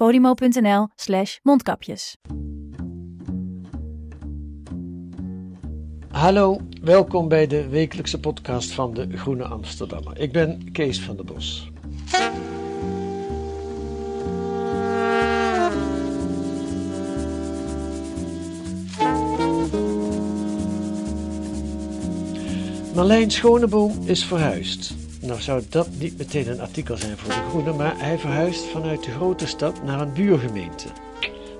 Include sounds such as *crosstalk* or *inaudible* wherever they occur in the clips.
podimo.nl slash mondkapjes. Hallo, welkom bij de wekelijkse podcast van de Groene Amsterdammer. Ik ben Kees van der Bos. Marlijn Schoneboom is verhuisd. Nou zou dat niet meteen een artikel zijn voor de Groene, maar hij verhuist vanuit de grote stad naar een buurgemeente.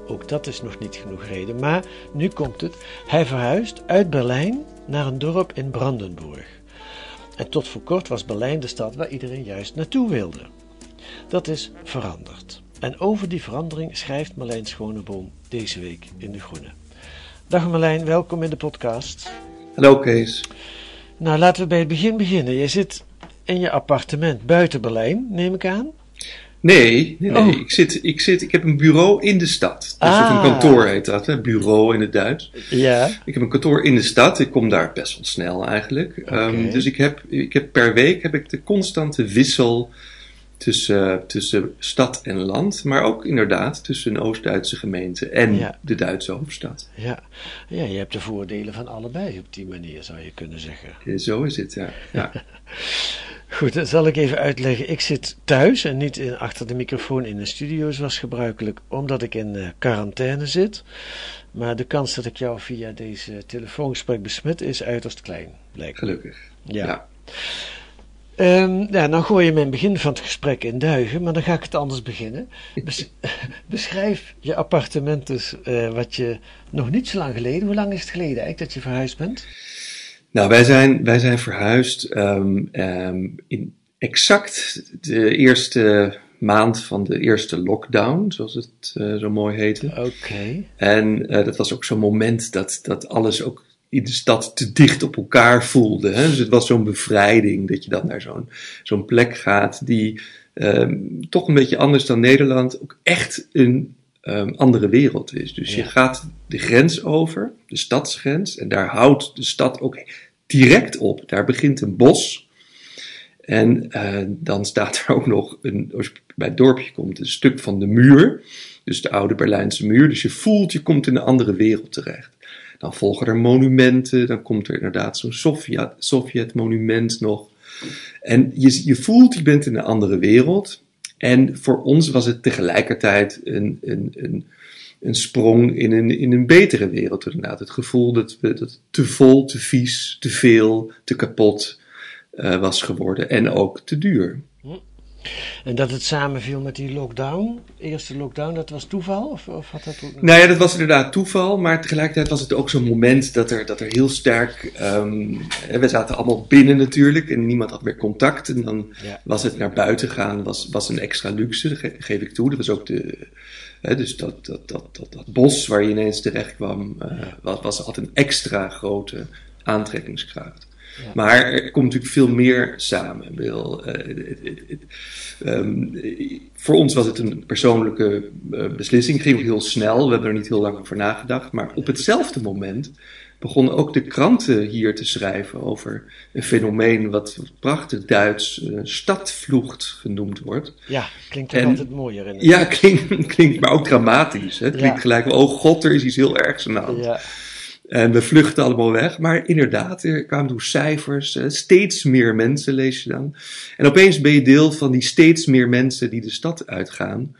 Ook dat is nog niet genoeg reden, maar nu komt het. Hij verhuist uit Berlijn naar een dorp in Brandenburg. En tot voor kort was Berlijn de stad waar iedereen juist naartoe wilde. Dat is veranderd. En over die verandering schrijft Marlijn Schoneboom deze week in De Groene. Dag Marlijn, welkom in de podcast. Hallo Kees. Nou, laten we bij het begin beginnen. Je zit in je appartement buiten Berlijn, neem ik aan. Nee, nee, nee. Oh. Ik, zit, ik, zit, ik heb een bureau in de stad. Dus Ah. of een kantoor heet dat, hè? bureau in het Duits. Ja. Ik heb een kantoor in de stad. Ik kom daar best wel snel eigenlijk. Ehm, dus ik heb, ik heb per week heb ik de constante wissel tussen, tussen stad en land. Maar ook inderdaad tussen een Oost-Duitse gemeente en Ja. de Duitse hoofdstad. Ja. ja, je hebt de voordelen van allebei op die manier, zou je kunnen zeggen. Eh, Zo is het, ja. ja. *laughs* Goed, dat zal ik even uitleggen. Ik zit thuis en niet in, achter de microfoon in de studio zoals gebruikelijk, omdat ik in eh, quarantaine zit. Maar de kans dat ik jou via deze telefoongesprek besmet is uiterst klein, blijkt. Gelukkig. Ja. ja. Ehm, ja, nou gooi je mijn begin van het gesprek in duigen, maar dan ga ik het anders beginnen. *laughs* Bes- beschrijf je appartement dus, eh, wat je nog niet zo lang geleden, hoe lang is het geleden eigenlijk dat je verhuisd bent? Nou, wij zijn, wij zijn verhuisd ehm, ehm, in exact de eerste maand van de eerste lockdown, zoals het eh, zo mooi heette. Oké. En eh, dat was ook zo'n moment dat, dat alles ook in de stad te dicht op elkaar voelde. Hè? Dus het was zo'n bevrijding dat je dan naar zo'n zo'n plek gaat die ehm, toch een beetje anders dan Nederland ook echt een ehm, andere wereld is. Dus je gaat de grens over, de stadsgrens, en daar houdt de stad ook direct op. Daar begint een bos. En eh, dan staat er ook nog, een, als je bij het dorpje komt, een stuk van de muur. Dus de oude Berlijnse muur. Dus je voelt, je komt in een andere wereld terecht. Dan volgen er monumenten. Dan komt er inderdaad zo'n Sovjet- Sovjet-monument nog. En je, je voelt, je bent in een andere wereld. En voor ons was het tegelijkertijd een, een, een, een sprong in een, in een betere wereld. Inderdaad. Het gevoel dat, we, dat te vol, te vies, te veel, te kapot eh, was geworden. En ook te duur. En dat het samenviel met die lockdown, eerste lockdown, dat was toeval? Of, of had dat ook... Nou ja, dat was inderdaad toeval, maar tegelijkertijd was het ook zo'n moment dat er, dat er heel sterk. ehm, we zaten allemaal binnen natuurlijk en niemand had meer contact. En dan Ja. was het naar buiten gaan, was, was een extra luxe, dat ge- geef ik toe. Dat was ook de. Hè, dus dat, dat, dat, dat, dat bos waar je ineens terecht kwam, eh, was, was altijd een extra grote aantrekkingskracht. Ja. Maar er komt natuurlijk veel meer samen. Bedoel, eh, ehm, voor ons was het een persoonlijke eh, beslissing. Het ging ook heel snel. We hebben er niet heel lang over nagedacht. Maar op hetzelfde moment begonnen ook de kranten hier te schrijven over een fenomeen wat prachtig Duits stadvlucht genoemd wordt. Ja, klinkt toch En- altijd mooier in Ja, *laughs* klinkt, klinkt maar ook dramatisch. Hè? Het klinkt gelijk, oh god, er is iets heel ergs aan de hand. Ja, En we vluchten allemaal weg. Maar inderdaad, er kwamen toen cijfers. eh, steeds meer mensen lees je dan. En opeens ben je deel van die steeds meer mensen die de stad uitgaan.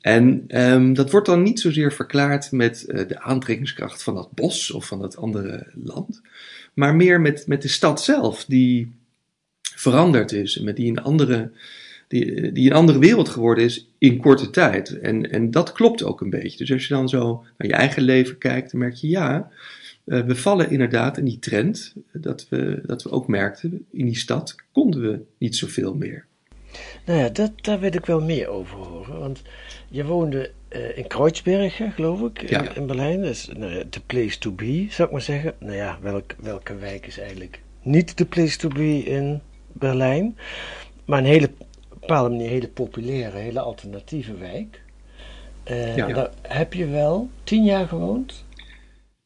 En ehm, dat wordt dan niet zozeer verklaard met eh, de aantrekkingskracht van dat bos of van dat andere land, maar meer met, met de stad zelf, die veranderd is met die een andere, die, die een andere wereld geworden is in korte tijd. En, en dat klopt ook een beetje. Dus als je dan zo naar je eigen leven kijkt, dan merk je ja, eh, we vallen inderdaad in die trend dat we, dat we ook merkten, in die stad konden we niet zoveel meer. Nou ja, dat, daar wil ik wel meer over horen. Want je woonde uh, in Kreuzberg, geloof ik, in, in, Berlijn. Dat is nou ja, the place to be, zou ik maar zeggen. Nou ja, welk, welke wijk is eigenlijk niet the place to be in Berlijn? Maar een hele, op een bepaalde manier hele populaire, hele alternatieve wijk. Uh, ja. Daar heb je wel tien jaar gewoond?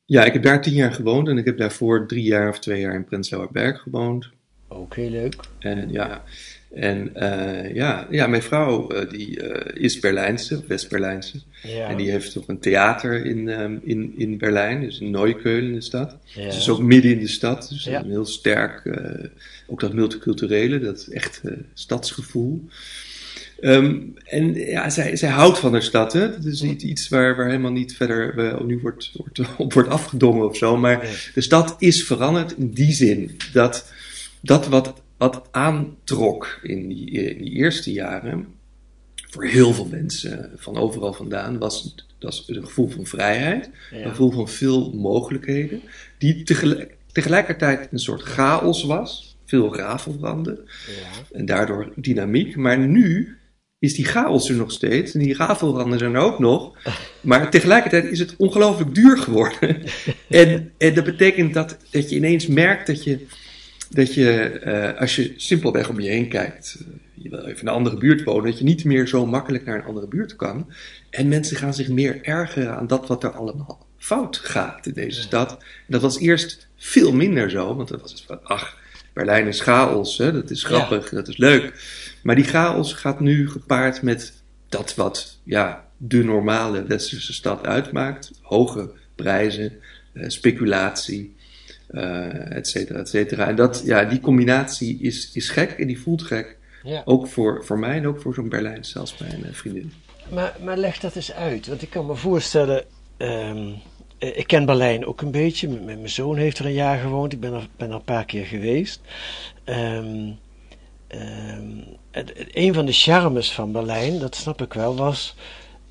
Ja, ik heb daar tien jaar gewoond en ik heb daarvoor drie jaar of twee jaar in Prenzlauer Berg gewoond. Ook heel leuk. En ja, en uh, ja, ja, mijn vrouw uh, die uh, is Berlijnse, West-Berlijnse. Ja. En die heeft ook een theater in, um, in, in Berlijn, dus in Neukölln in de stad. Ja. Dus is ook midden in de stad. Dus ja. heel sterk, ook dat multiculturele, dat echt stadsgevoel. Um, en ja, zij, zij houdt van haar stad. Hè? Dat is niet iets waar, waar helemaal niet verder nu wordt, wordt, *laughs* op wordt afgedongen of zo. Maar de stad is veranderd in die zin dat dat wat wat aantrok in die, in die eerste jaren, voor heel veel mensen van overal vandaan, was, was een gevoel van vrijheid, een gevoel van veel mogelijkheden, die tegelijk, tegelijkertijd een soort chaos was, veel rafelbranden ja. en daardoor dynamiek. Maar nu is die chaos er nog steeds en die rafelbranden zijn er ook nog, maar tegelijkertijd is het ongelooflijk duur geworden. *laughs* en, en dat betekent dat, dat je ineens merkt dat je dat je, uh, als je simpelweg om je heen kijkt, uh, je wil even in een andere buurt wonen, dat je niet meer zo makkelijk naar een andere buurt kan. En mensen gaan zich meer ergeren aan dat wat er allemaal fout gaat in deze stad. En dat was eerst veel minder zo, want dat was het van, ach, Berlijn is chaos, hè, dat is grappig, ja. dat is leuk. Maar die chaos gaat nu gepaard met dat wat ja, de normale westerse stad uitmaakt. Hoge prijzen, uh, speculatie, uh, et cetera, et cetera. En dat, ja, die combinatie is, is gek en die voelt gek. Ja. Ook voor, voor mij en ook voor zo'n Berlijn, zelfs mijn uh, vriendin. Maar, maar leg dat eens uit, want ik kan me voorstellen. Um, ik ken Berlijn ook een beetje. M mijn zoon heeft er een jaar gewoond. Ik ben er, ben er een paar keer geweest. Um, um, het, een van de charmes van Berlijn, dat snap ik wel, was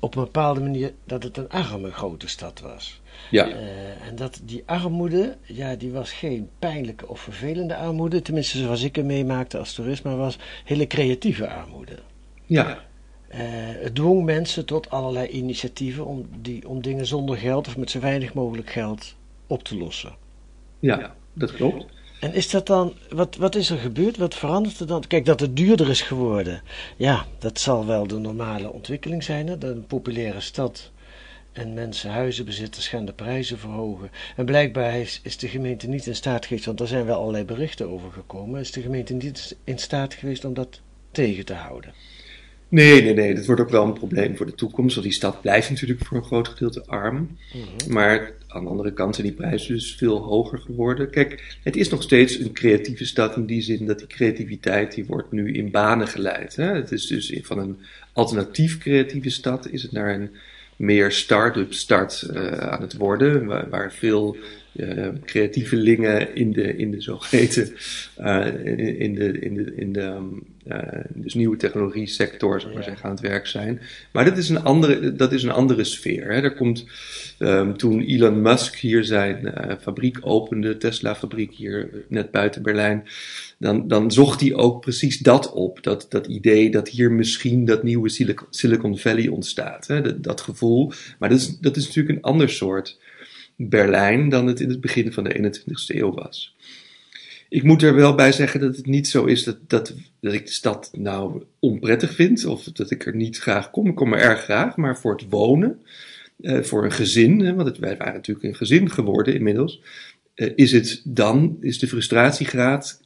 op een bepaalde manier dat het een arme grote stad was. Ja. Uh, en dat die armoede, ja, die was geen pijnlijke of vervelende armoede, tenminste zoals ik hem meemaakte als toerist, maar was hele creatieve armoede. Ja. Uh, het dwong mensen tot allerlei initiatieven om, die, om dingen zonder geld of met zo weinig mogelijk geld op te lossen. Ja, dat klopt. En is dat dan, wat, wat is er gebeurd? Wat verandert er dan? Kijk, dat het duurder is geworden. Ja, dat zal wel de normale ontwikkeling zijn. Hè? Dat een populaire stad en mensen, huizenbezitters gaan de prijzen verhogen. En blijkbaar is, is, de gemeente niet in staat geweest, want er zijn wel allerlei berichten over gekomen, is de gemeente niet in staat geweest om dat tegen te houden. Nee, nee, nee. Dat wordt ook wel een probleem voor de toekomst. Want die stad blijft natuurlijk voor een groot gedeelte arm. Mm -hmm. Maar aan de andere kant zijn die prijzen dus veel hoger geworden. Kijk, het is nog steeds een creatieve stad in die zin dat die creativiteit die wordt nu in banen geleid. Hè? Het is dus van een alternatief creatieve stad is het naar een meer start-up start uh, aan het worden, waar, waar veel uh, creatievelingen in de, in de zogeheten, uh, in, in, de, in de, in de um, dus nieuwe technologie sector, zeg maar zeggen, aan het werk zijn. Maar dat is een andere, dat is een andere sfeer. Hè. Er komt, um, toen Elon Musk hier zijn fabriek opende, Tesla fabriek hier net buiten Berlijn, dan, dan zocht hij ook precies dat op. Dat, dat idee dat hier misschien dat nieuwe Silicon, Valley ontstaat. Hè? Dat, gevoel. Maar dat is, dat is natuurlijk een ander soort Berlijn dan het in het begin van de 21ste eeuw was. Ik moet er wel bij zeggen dat het niet zo is dat, dat, dat ik de stad nou onprettig vind. Of dat ik er niet graag kom. Ik kom er erg graag. Maar voor het wonen, uh, voor een gezin. Hè, want wij waren natuurlijk een gezin geworden inmiddels. Uh, is het dan, is de frustratiegraad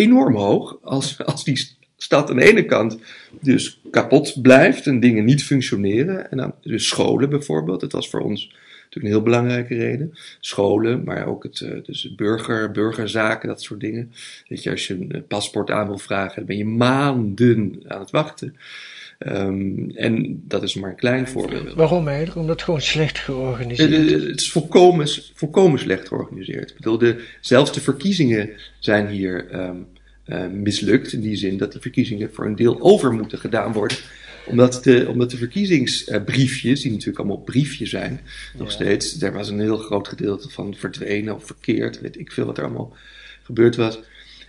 enorm hoog als, als die stad aan de ene kant dus kapot blijft en dingen niet functioneren. En dan, dus scholen bijvoorbeeld, dat was voor ons natuurlijk een heel belangrijke reden. Scholen, maar ook het, dus burger, burgerzaken, dat soort dingen. Weet je, als je een paspoort aan wil vragen, dan ben je maanden aan het wachten. Ehm, en dat is maar een klein voorbeeld. Waarom eigenlijk? Omdat het gewoon slecht georganiseerd is. Het is volkomen, volkomen slecht georganiseerd. Ik bedoel, de, zelfs de verkiezingen zijn hier ehm, eh, mislukt. In die zin dat die verkiezingen voor een deel over moeten gedaan worden. Omdat de, omdat de verkiezingsbriefjes, die natuurlijk allemaal briefjes zijn, nog Ja. steeds, daar was een heel groot gedeelte van verdwenen of verkeerd. Weet ik veel wat er allemaal gebeurd was.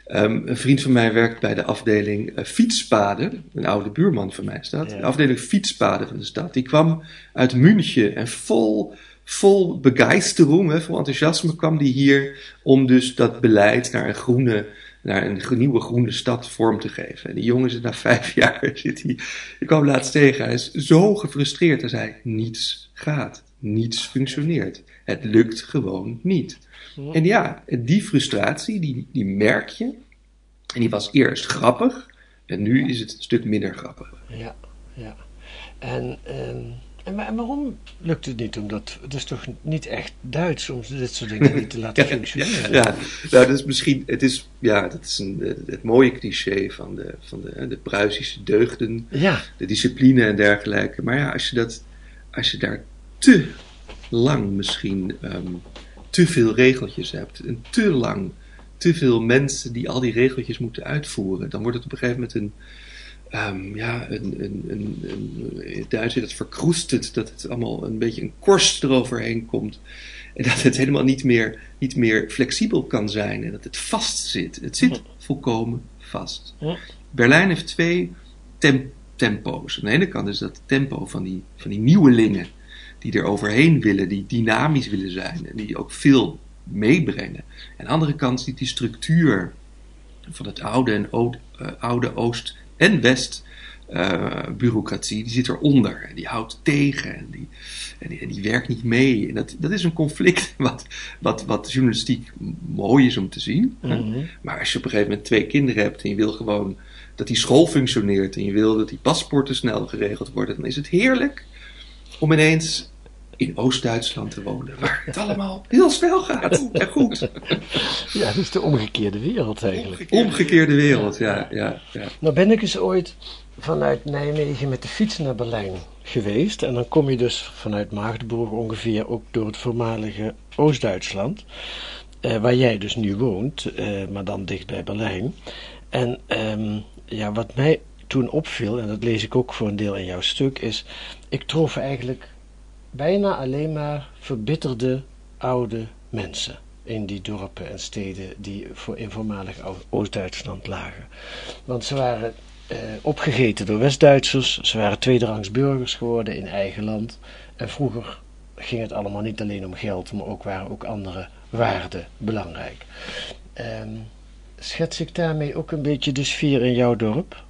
Ehm, een vriend van mij werkt bij de afdeling eh, fietspaden. Een oude buurman van mij is dat. Ja. De afdeling fietspaden van de stad. Die kwam uit München en vol, vol begeistering, hè, vol enthousiasme kwam die hier om dus dat beleid naar een groene, naar een nieuwe groene stad vorm te geven. En die jongen zit na vijf *laughs* jaar, zit hij, ik kwam laatst tegen, hij is zo gefrustreerd. Hij zei, niets gaat, niets functioneert. Het lukt gewoon niet. En ja, die frustratie, die, die merk je. En die was eerst grappig. En nu is het een stuk minder grappig. Ja, ja. En, ehm, en, wa- en waarom lukt het niet? Omdat het is toch niet echt Duits om dit soort dingen niet te *laughs* laten functioneren? Ja, nou, dat is misschien, het is, ja, dat is een, het, het mooie cliché van de, van de, de Pruisische deugden, Ja, de discipline en dergelijke. Maar ja, als je, dat, als je daar te lang misschien ehm, te veel regeltjes hebt en te lang te veel mensen die al die regeltjes moeten uitvoeren, dan wordt het op een gegeven moment een, ehm, ja, een, een, een, een, in het Duits het verkroestend, dat het allemaal een beetje een korst eroverheen komt. En dat het helemaal niet meer, niet meer flexibel kan zijn en dat het vast zit. Het zit volkomen vast. Ja. Berlijn heeft twee tem- tempo's. Aan de ene kant is dat tempo van die, van die nieuwelingen die er overheen willen, die dynamisch willen zijn en die ook veel meebrengen. Aan de andere kant zit die structuur van het oude en eh, oude Oost- en West eh, bureaucratie, die zit eronder en die houdt tegen en die, en die, en die werkt niet mee. En dat, dat is een conflict *laughs* wat, wat, wat journalistiek mooi is om te zien. Mhm. Maar als je op een gegeven moment twee kinderen hebt en je wil gewoon dat die school functioneert en je wil dat die paspoorten snel geregeld worden, dan is het heerlijk om ineens in Oost-Duitsland te wonen, waar het allemaal heel snel gaat en goed. ja, dat is de omgekeerde wereld eigenlijk. Omgekeerde wereld, ja, ja, ja. Nou ben ik eens ooit vanuit Nijmegen met de fiets naar Berlijn geweest. En dan kom je dus vanuit Magdeburg ongeveer ook door het voormalige Oost-Duitsland. eh, waar jij dus nu woont, eh, maar dan dicht bij Berlijn. En ehm, ja, wat mij toen opviel, en dat lees ik ook voor een deel in jouw stuk, is... Ik trof eigenlijk bijna alleen maar verbitterde oude mensen in die dorpen en steden die voor voormalig Oost-Duitsland lagen. Want ze waren eh, opgegeten door West-Duitsers, ze waren tweederangs burgers geworden in eigen land. En vroeger ging het allemaal niet alleen om geld, maar ook waren ook andere waarden belangrijk. Ehm, schets ik daarmee ook een beetje de sfeer in jouw dorp?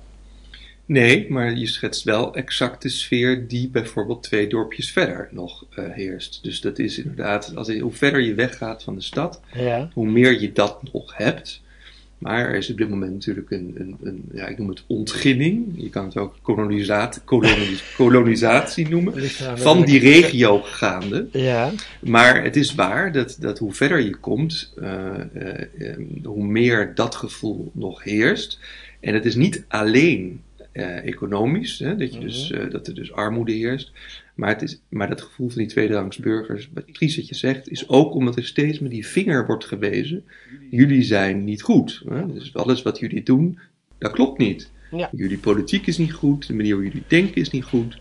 Nee, maar je schetst wel exact de sfeer die bijvoorbeeld twee dorpjes verder nog eh, heerst. Dus dat is inderdaad, als, hoe verder je weggaat van de stad, Ja. hoe meer je dat nog hebt. Maar er is op dit moment natuurlijk een, een, een ja, ik noem het ontginning. Je kan het ook kolonisatie, kolonis- *laughs* kolonisatie noemen. Van die regio gaande. Ja, Maar het is waar dat, dat hoe verder je komt, eh, eh, hoe meer dat gevoel nog heerst. En het is niet alleen eh, economisch, hè, dat, je dus, eh, dat er dus armoede heerst. Maar, het is, maar dat gevoel van die tweederangs burgers, wat wat je zegt, is ook omdat er steeds met die vinger wordt gewezen. Jullie zijn niet goed. Hè? Dus alles wat jullie doen, dat klopt niet. Ja. Jullie politiek is niet goed, de manier hoe jullie denken is niet goed.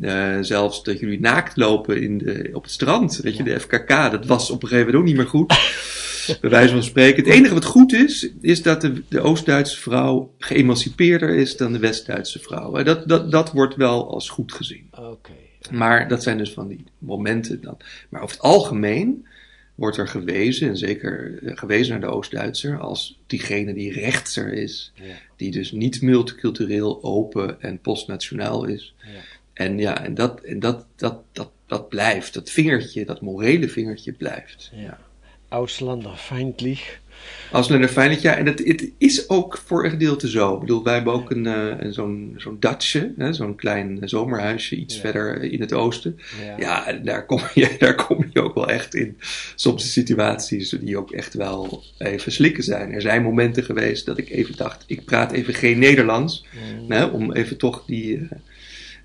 Eh, zelfs dat jullie naakt lopen in de, op het strand, weet je, de FKK, dat was op een gegeven moment ook niet meer goed. *laughs* Bij wijze van spreken. Het enige wat goed is, is dat de, de Oost-Duitse vrouw geëmancipeerder is dan de West-Duitse vrouw. Dat, dat, dat wordt wel als goed gezien. oké. Maar dat zijn dus van die momenten dan. Maar over het algemeen wordt er gewezen, en zeker eh, gewezen naar de Oost-Duitser, als diegene die rechtser is. Ja. Die dus niet multicultureel, open en postnationaal is. Ja. En ja, en dat, en dat, dat, dat, dat blijft. Dat vingertje, dat morele vingertje blijft. Ja. Auslanderfeindlich. Ausländer Feindlich, ja, en het, het is ook voor een gedeelte zo. Ik bedoel, wij hebben ook een, eh, een zo'n zo'n datsje, hè, zo'n klein zomerhuisje iets Ja. verder in het oosten. Ja. Daar kom, je, *laughs* daar kom je ook wel echt in. Soms situaties die ook echt wel even slikken zijn. Er zijn momenten geweest dat ik even dacht, ik praat even geen Nederlands. Mm. Hè, om even toch die, eh,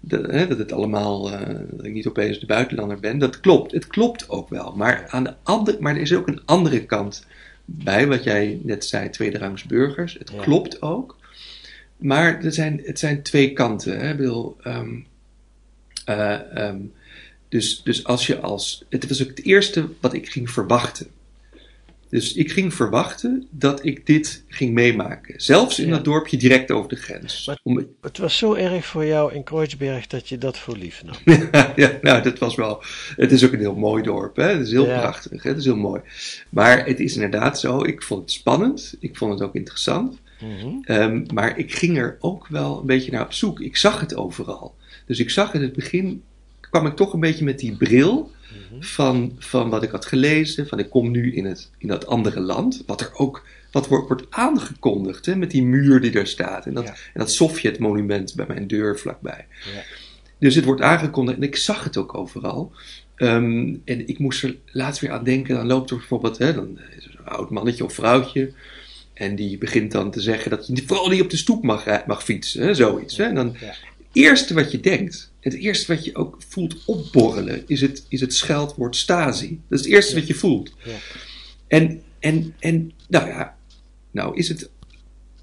dat, hè, dat het allemaal, eh, dat ik niet opeens de buitenlander ben. Dat klopt, het klopt ook wel. Maar, aan de andere, maar er is ook een andere kant bij, wat jij net zei, tweederangs burgers. Het Ja. klopt ook. Maar er zijn, het zijn twee kanten. Hè? Ik bedoel, ehm, eh, ehm, dus, dus als je als. Het was ook het eerste wat ik ging verwachten. Dus ik ging verwachten dat ik dit ging meemaken. Zelfs in Ja. dat dorpje direct over de grens. Maar- Om, Het was zo erg voor jou in Kreuzberg dat je dat voor lief nam. *laughs* ja, nou, dat was wel. Het is ook een heel mooi dorp. Hè? Het is heel Ja. prachtig. Hè? Het is heel mooi. Maar het is inderdaad zo. Ik vond het spannend. Ik vond het ook interessant. Mhm. Ehm, maar ik ging er ook wel een beetje naar op zoek. Ik zag het overal. Dus ik zag in het begin. kwam ik toch een beetje met die bril. Van, van wat ik had gelezen. Van ik kom nu in, het, in dat andere land. Wat er ook. Wat wordt, wordt aangekondigd. Hè? Met die muur die daar staat. En dat, Ja. en dat Sovjet-monument bij mijn deur vlakbij. Ja. Dus het wordt aangekondigd en ik zag het ook overal. Ehm, en ik moest er laatst weer aan denken. Dan loopt er bijvoorbeeld hè, dan is er zo'n oud mannetje of vrouwtje. En die begint dan te zeggen dat je vooral niet op de stoep mag, rij- mag fietsen. Hè, zoiets. Hè. En dan, eerste wat je denkt, het eerste wat je ook voelt opborrelen, is het, is het scheldwoord Stasi. Dat is het eerste wat je voelt. Ja. En, en, en nou ja, nou is het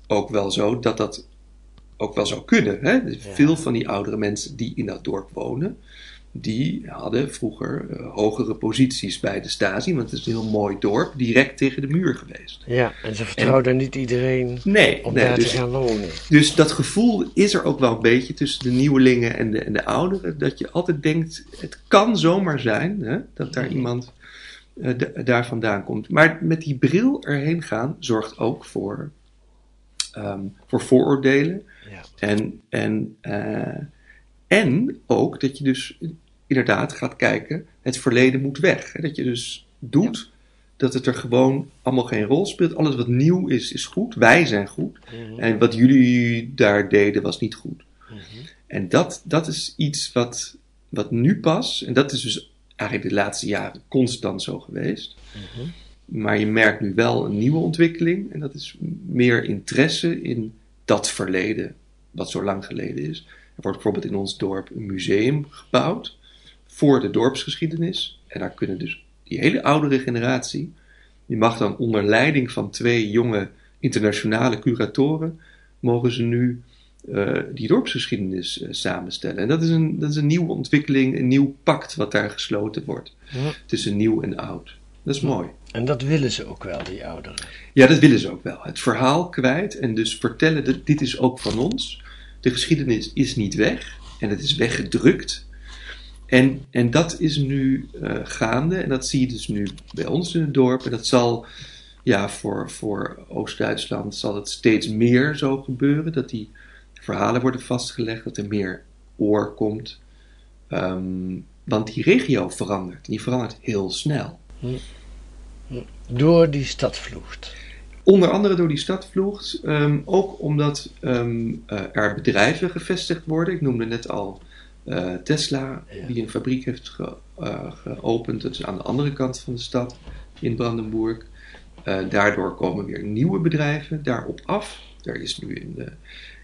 ook wel zo dat dat ook wel zou kunnen. Hè? Dus Ja. Veel van die oudere mensen die in dat dorp wonen, die hadden vroeger eh, hogere posities bij de Stasi, want het is een heel mooi dorp, direct tegen de muur geweest. Ja, en ze vertrouwden niet iedereen Nee, om nee daar dus, te gaan wonen. dus dat gevoel is er ook wel een beetje tussen de nieuwelingen en de, en de ouderen, dat je altijd denkt, het kan zomaar zijn hè, dat daar iemand eh, da- daar vandaan komt. Maar met die bril erheen gaan zorgt ook voor, ehm, voor vooroordelen. Ja. En, en, eh, en ook dat je dus inderdaad gaat kijken, het verleden moet weg. Hè? Dat je dus doet dat het er gewoon allemaal geen rol speelt. Alles wat nieuw is, is goed. Wij zijn goed. Mhm. En wat jullie daar deden, was niet goed. Mhm. En dat, dat is iets wat, wat nu pas, en dat is dus eigenlijk de laatste jaren constant zo geweest. Mhm. Maar je merkt nu wel een nieuwe ontwikkeling, en dat is meer interesse in dat verleden, wat zo lang geleden is. Er wordt bijvoorbeeld in ons dorp een museum gebouwd voor de dorpsgeschiedenis. En daar kunnen dus die hele oudere generatie, die mag dan onder leiding van twee jonge internationale curatoren, mogen ze nu eh, die dorpsgeschiedenis eh, samenstellen. En dat is, een, dat is een nieuwe ontwikkeling, een nieuw pact wat daar gesloten wordt Ja. tussen nieuw en oud. Dat is mooi. En dat willen ze ook wel, die ouderen. Ja, dat willen ze ook wel. Het verhaal kwijt en dus vertellen dat dit is ook van ons. De geschiedenis is niet weg en het is weggedrukt. En, en dat is nu eh, gaande en dat zie je dus nu bij ons in het dorp. En dat zal, ja, voor, voor Oost-Duitsland zal het steeds meer zo gebeuren. Dat die verhalen worden vastgelegd, dat er meer oor komt. Ehm, want die regio verandert. Die verandert heel snel. Door die stadvloed. Onder andere door die stadvloed, ehm, ook omdat ehm, eh, er bedrijven gevestigd worden. Ik noemde net al eh, Tesla, Ja. die een fabriek heeft ge- eh, geopend. Dat is aan de andere kant van de stad in Brandenburg. Eh, daardoor komen weer nieuwe bedrijven daarop af. Er is nu een,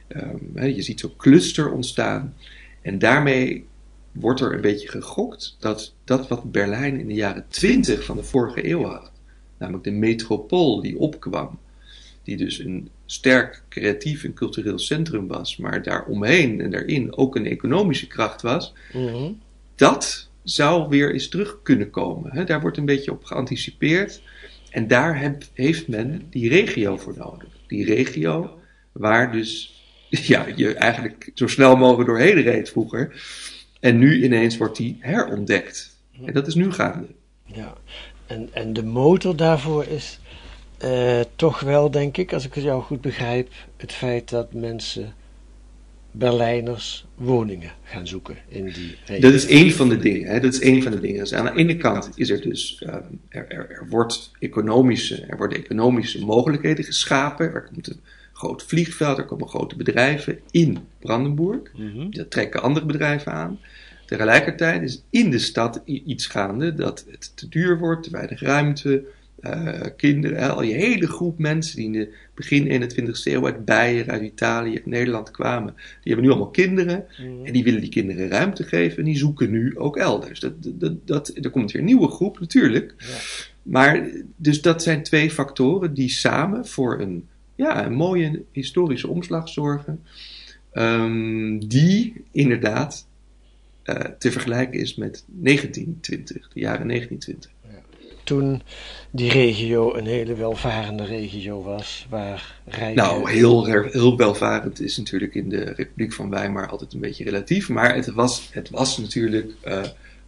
eh, ehm, je ziet zo'n cluster ontstaan. En daarmee wordt er een beetje gegokt dat dat wat Berlijn in de jaren 20 van de vorige eeuw had, namelijk de metropool die opkwam, die dus een sterk creatief en cultureel centrum was, maar daaromheen en daarin ook een economische kracht was, Mhm. dat zou weer eens terug kunnen komen. Hè? Daar wordt een beetje op geanticipeerd. En daar heb- heeft men die regio voor nodig. Die regio waar dus *laughs* ja, je eigenlijk zo snel mogelijk doorheen reed vroeger. En nu ineens wordt die herontdekt. En dat is nu gaande. Ja. En, en de motor daarvoor is eh, toch wel, denk ik, als ik het jou goed begrijp, het feit dat mensen, Berlijners, woningen gaan zoeken in die regio. Dat is één van de dingen. Hè? Dat is één van de dingen. Dus aan de ene kant is er dus, ehm, er, er, er, wordt economische, er worden economische mogelijkheden geschapen. Er komt een groot vliegveld, er komen grote bedrijven in Brandenburg. Mhm. Dat trekken andere bedrijven aan. Tegelijkertijd is in de stad iets gaande dat het te duur wordt, te weinig ruimte, eh, kinderen, al je hele groep mensen die in de begin 21ste eeuw uit Beieren, uit Italië, uit Nederland kwamen, die hebben nu allemaal kinderen en die willen die kinderen ruimte geven en die zoeken nu ook elders. Dat, dat, dat, er komt weer een nieuwe groep, natuurlijk. Maar dus dat zijn twee factoren die samen voor een, ja, een mooie historische omslag zorgen, ehm, die inderdaad eh, te vergelijken is met 1920, de jaren 1920 toen die regio een hele welvarende regio was, waar rijken... Nou, heel, heel welvarend is natuurlijk in de Republiek van Weimar altijd een beetje relatief, maar het was, het was natuurlijk, uh,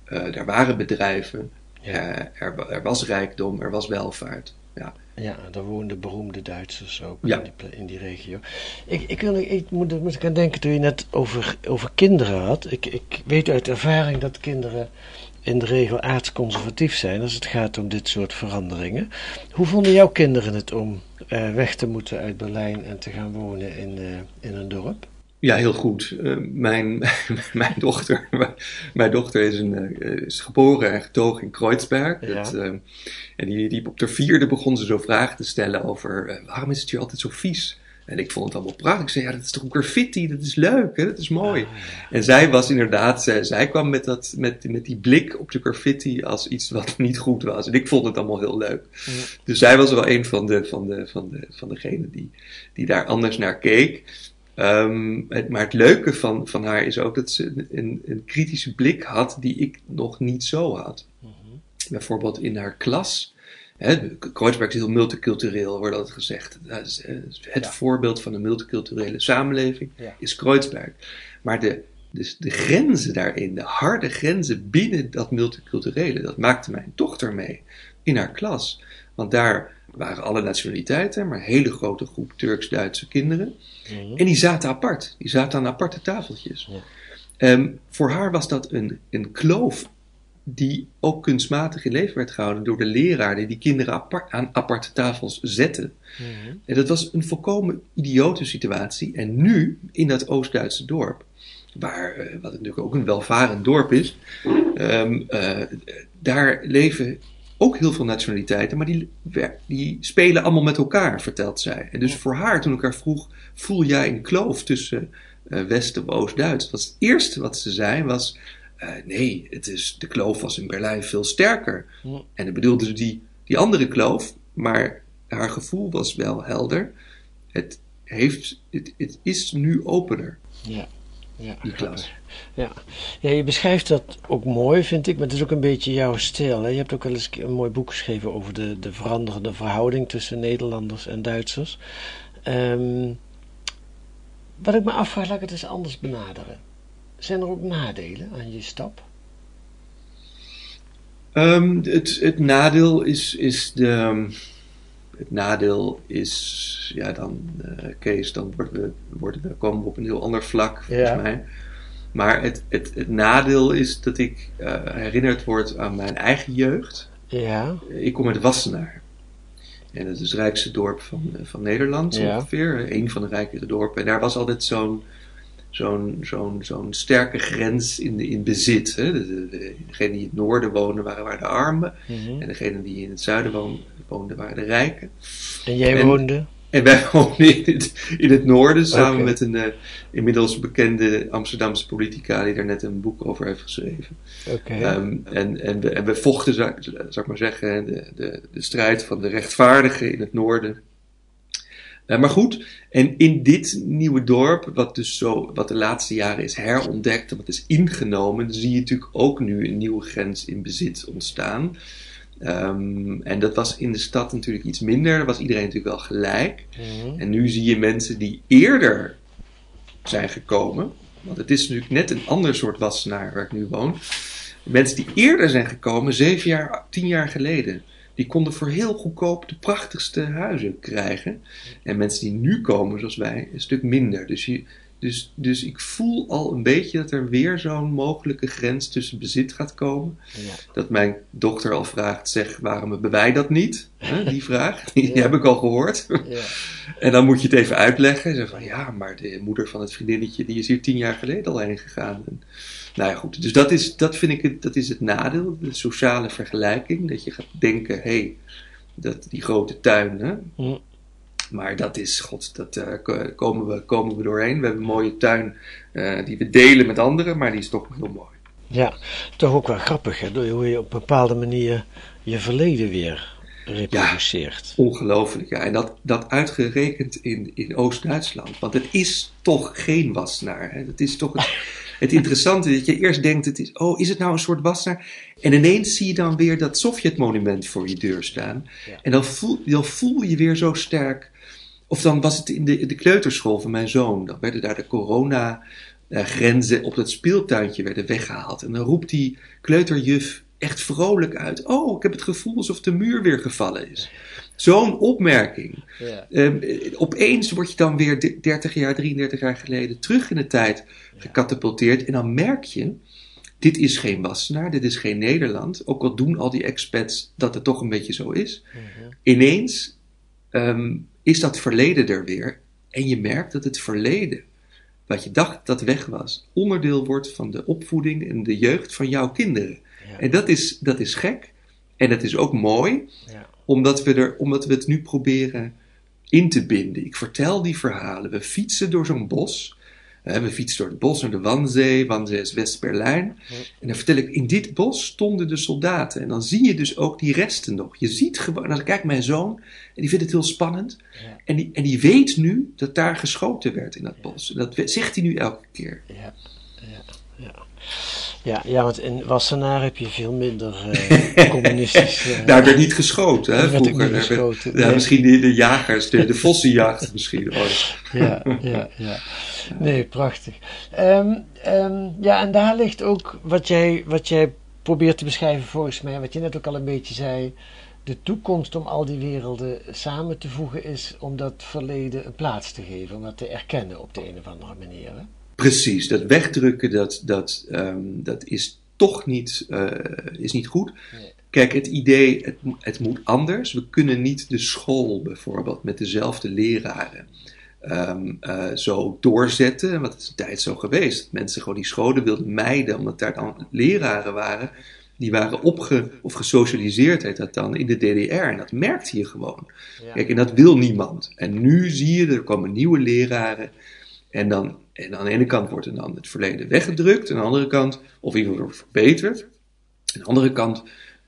uh, er waren bedrijven, ja. uh, er, er, was rijkdom, er was welvaart. Ja, ja daar woonden beroemde Duitsers ook ja. in, die, in, die, regio. Ik, ik, wil, ik moet, moet ik aan denken toen je net over, over kinderen had. Ik, ik weet uit ervaring dat kinderen in de regel aardsconservatief zijn als het gaat om dit soort veranderingen. Hoe vonden jouw kinderen het om uh, weg te moeten uit Berlijn en te gaan wonen in, uh, in een dorp? Ja, heel goed. Uh, mijn, *laughs* mijn, dochter, mijn dochter is, een, is geboren en getogen in Kreuzberg. Ja. Dat, en die, die op de vierde begon ze zo vragen te stellen over waarom is het hier altijd zo vies? En ik vond het allemaal prachtig. Ik zei, ja, dat is toch graffiti, dat is leuk, hè? dat is mooi. Ah, en zij was inderdaad, zij, zij kwam met, dat, met, met die blik op de graffiti als iets wat *laughs* niet goed was. En ik vond het allemaal heel leuk. Ja. Dus zij was wel een van, de, van, de, van, de, van degenen die, die daar anders naar keek. Um, het, maar het leuke van, van haar is ook dat ze een, een kritische blik had die ik nog niet zo had. Mm -hmm. Bijvoorbeeld in haar klas Hè, Kreuzberg is heel multicultureel, wordt altijd gezegd. Is, het ja. voorbeeld van een multiculturele samenleving ja. is Kreuzberg. Maar de, dus de grenzen daarin, de harde grenzen binnen dat multiculturele, dat maakte mijn dochter mee in haar klas. Want daar waren alle nationaliteiten, maar een hele grote groep Turks-Duitse kinderen. Mm-hmm. En die zaten apart, die zaten aan aparte tafeltjes. Ja. Um, voor haar was dat een, een kloof die ook kunstmatig in leven werd gehouden door de leraar die die kinderen apart, aan aparte tafels zette. Mm-hmm. En dat was een volkomen idiote situatie. En nu, in dat Oost-Duitse dorp, waar, uh, wat natuurlijk ook een welvarend dorp is, um, uh, daar leven ook heel veel nationaliteiten, maar die, die spelen allemaal met elkaar, vertelt zij. En dus voor haar, toen ik haar vroeg, voel jij een kloof tussen uh, West- en Oost-Duits? Was het eerste wat ze zei was, uh, nee, het is, de kloof was in Berlijn veel sterker. Ja. En dan bedoelde ze die, die andere kloof, maar haar gevoel was wel helder. Het, heeft, het, het is nu opener. Ja. Ja, die klas. Ja. ja, je beschrijft dat ook mooi, vind ik, maar het is ook een beetje jouw stijl. Hè? Je hebt ook wel eens een mooi boek geschreven over de, de veranderende verhouding tussen Nederlanders en Duitsers. Um, wat ik me afvraag, laat ik het eens anders benaderen. Zijn er ook nadelen aan je stap? Um, het, het nadeel is, is de. Het nadeel is, ja, dan, uh, Kees, dan worden we, worden we, komen we op een heel ander vlak, volgens ja. mij. Maar het, het, het nadeel is dat ik uh, herinnerd word aan mijn eigen jeugd. Ja. Ik kom uit Wassenaar. En dat is het rijkste dorp van, van Nederland, ja. ongeveer. Een van de rijkere dorpen. En daar was altijd zo'n zo'n zo'n zo'n sterke grens in, de, in bezit. Hè? De, de, de, degenen die in het noorden woonden waren, waren de armen. Mm-hmm. En degenen die in het zuiden woonden, woonden waren de rijken. En jij en, woonde? En wij *laughs* woonden in het, in het noorden samen okay. met een uh, inmiddels bekende Amsterdamse politica die daar net een boek over heeft geschreven. Okay. Um, en, en, we, en we vochten, zou, zou ik maar zeggen, de, de, de strijd van de rechtvaardigen in het noorden uh, maar goed, en in dit nieuwe dorp, wat dus zo, wat de laatste jaren is herontdekt en wat is ingenomen, zie je natuurlijk ook nu een nieuwe grens in bezit ontstaan. Um, en dat was in de stad natuurlijk iets minder, daar was iedereen natuurlijk wel gelijk. Mm-hmm. En nu zie je mensen die eerder zijn gekomen, want het is natuurlijk net een ander soort wassenaar waar ik nu woon. Mensen die eerder zijn gekomen, zeven jaar, tien jaar geleden die konden voor heel goedkoop de prachtigste huizen krijgen. En mensen die nu komen, zoals wij, een stuk minder. Dus, je, dus, dus ik voel al een beetje dat er weer zo'n mogelijke grens tussen bezit gaat komen. Ja. Dat mijn dochter al vraagt, zeg, waarom hebben wij dat niet? Die vraag, *laughs* die ja. heb ik al gehoord. Ja. *laughs* En dan moet je het even uitleggen. Zeg van, ja, maar de moeder van het vriendinnetje, die is hier tien jaar geleden al heen gegaan. En, nou ja, goed. Dus dat is, dat vind ik het, dat is het nadeel, de sociale vergelijking. Dat je gaat denken, hé, hey, dat, die grote tuin. Hè? Hm. Maar dat is, god, dat eh, ko- komen, we, komen we doorheen. We hebben een mooie tuin eh, die we delen met anderen, maar die is toch heel mooi. Ja, toch ook wel grappig, hè? Hoe je op een bepaalde manier je verleden weer reproduceert. Ongelooflijk, ja. En dat, dat uitgerekend in, in Oost-Duitsland. Want het is toch geen wassenaar. Hè? Het is toch het, het interessante dat je eerst denkt, het is, oh, is het nou een soort wassenaar? En ineens zie je dan weer dat Sovjet-monument voor je deur staan. Ja. En dan voel, dan voel je weer zo sterk. Of dan was het in de, de kleuterschool van mijn zoon. Dan werden daar de corona eh, grenzen op dat speeltuintje werden weggehaald. En dan roept die kleuterjuf echt vrolijk uit. Oh, ik heb het gevoel alsof de muur weer gevallen is. Zo'n opmerking. Ja. Ehm, eh, opeens word je dan weer de- 30 jaar, 33 jaar geleden terug in de tijd gecatapulteerd. En dan merk je, dit is geen Wassenaar, dit is geen Nederland. Ook al doen al die expats dat het toch een beetje zo is. Ineens ehm, is dat verleden er weer. En je merkt dat het verleden, wat je dacht dat weg was, onderdeel wordt van de opvoeding en de jeugd van jouw kinderen. Ja. En dat is, dat is gek. En dat is ook mooi Ja. Omdat we, er, omdat we het nu proberen in te binden. Ik vertel die verhalen. We fietsen door zo'n bos. We fietsen door het bos naar de Wannsee. Wannsee is West-Berlijn. En dan vertel ik, in dit bos stonden de soldaten. En dan zie je dus ook die resten nog. Je ziet gewoon, dan kijkt mijn zoon en die vindt het heel spannend. Ja. En, die, en die weet nu dat daar geschoten werd in dat bos. En dat zegt hij nu elke keer. Ja, ja, ja. Ja, ja, want in Wassenaar heb je veel minder eh *laughs* communistisch. eh, Daar werd niet geschoten, hè, vroeger. niet werd- ja, misschien de, de jagers, de, de vossenjacht misschien ooit. ja, ja, ja. Nee, prachtig. Ehm, ehm, ja, en daar ligt ook wat jij, wat jij probeert te beschrijven volgens mij, wat je net ook al een beetje zei. De toekomst om al die werelden samen te voegen is om dat verleden een plaats te geven, om dat te erkennen op de een of andere manier. Hè? Precies, dat wegdrukken, dat, dat, ehm, dat is toch niet, eh, is niet goed. Nee. Kijk, het idee, het, het moet anders. We kunnen niet de school bijvoorbeeld met dezelfde leraren ehm, eh, zo doorzetten. Want het is een tijd zo geweest. Dat mensen gewoon die scholen wilden mijden, omdat daar dan leraren waren. Die waren opge, of gesocialiseerd, heet dat dan, in de DDR. En dat merkte je gewoon. Ja. Kijk, en dat wil niemand. En nu zie je, er komen nieuwe leraren. En dan, en aan de ene kant wordt dan het verleden weggedrukt. Aan de andere kant, of geval wordt verbeterd. Aan de andere kant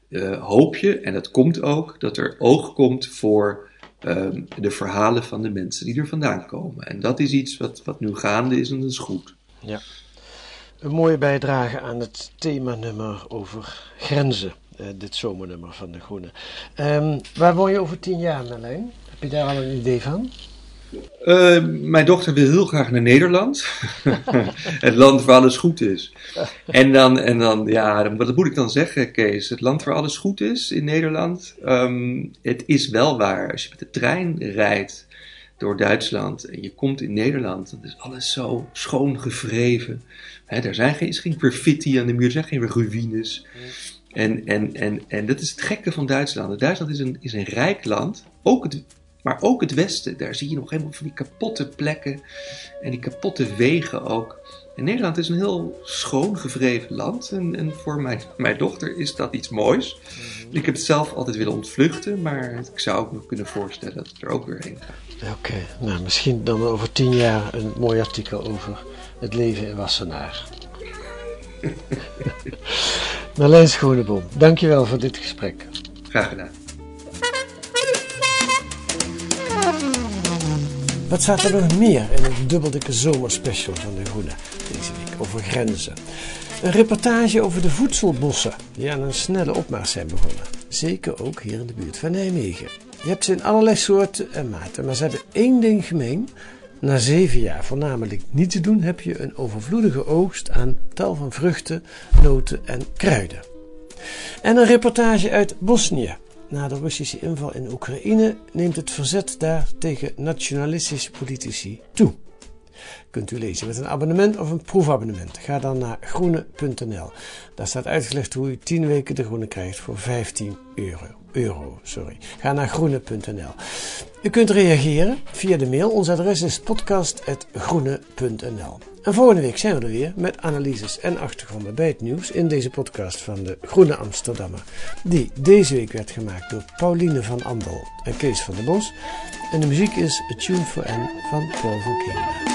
eh, hoop je, en dat komt ook, dat er oog komt voor ehm, de verhalen van de mensen die er vandaan komen. En dat is iets wat, wat nu gaande is en dat is goed. Een mooie bijdrage aan het themanummer over grenzen, eh, dit zomernummer van De Groene. Ehm, waar woon je over tien jaar, Merlijn? Heb je daar al een idee van? Eh, mijn dochter wil heel graag naar Nederland. *laughs* het land waar alles goed is. En dan, en dan ja, wat moet ik dan zeggen, Kees? Het land waar alles goed is in Nederland. Ehm, het is wel waar. Als je met de trein rijdt door Duitsland en je komt in Nederland, dan is alles zo schoon gevreven. Hè, er zijn geen, is geen graffiti aan de muur, er zijn geen ruïnes. En, en, en, en dat is het gekke van Duitsland. Duitsland is een, is een rijk land, ook het, maar ook het Westen. Daar zie je nog helemaal van die kapotte plekken en die kapotte wegen ook. En Nederland is een heel schoon gevreven land. En, en voor mijn, mijn dochter is dat iets moois. Ik heb het zelf altijd willen ontvluchten, maar ik zou ook nog kunnen voorstellen dat ik er ook weer heen ga. Oké, nou misschien dan over tien jaar een mooi artikel over het leven in Wassenaar. *laughs* Marlijn Schoneboom, dankjewel voor dit gesprek. Graag gedaan. Wat staat er nog meer in het dubbeldikke zomerspecial van De Groene deze week over grenzen? Een reportage over de voedselbossen die aan een snelle opmars zijn begonnen. Zeker ook hier in de buurt van Nijmegen. Je hebt ze in allerlei soorten en maten, maar ze hebben één ding gemeen. Na zeven jaar voornamelijk niet te doen, heb je een overvloedige oogst aan tal van vruchten, noten en kruiden. En een reportage uit Bosnië. Na de Russische inval in Oekraïne neemt het verzet daar tegen nationalistische politici toe. Kunt u lezen met een abonnement of een proefabonnement. Ga dan naar groene.nl. Daar staat uitgelegd hoe u 10 weken de groene krijgt voor 15 euro. sorry. Ga naar groene.nl. U kunt reageren via de mail. Ons adres is podcast.groene.nl. En volgende week zijn we er weer met analyses en achtergronden bij het nieuws in deze podcast van de Groene Amsterdammer. Die deze week werd gemaakt door Pauline van Andel en Kees van der Bos. En de muziek is Tune for N van Paul Kingma.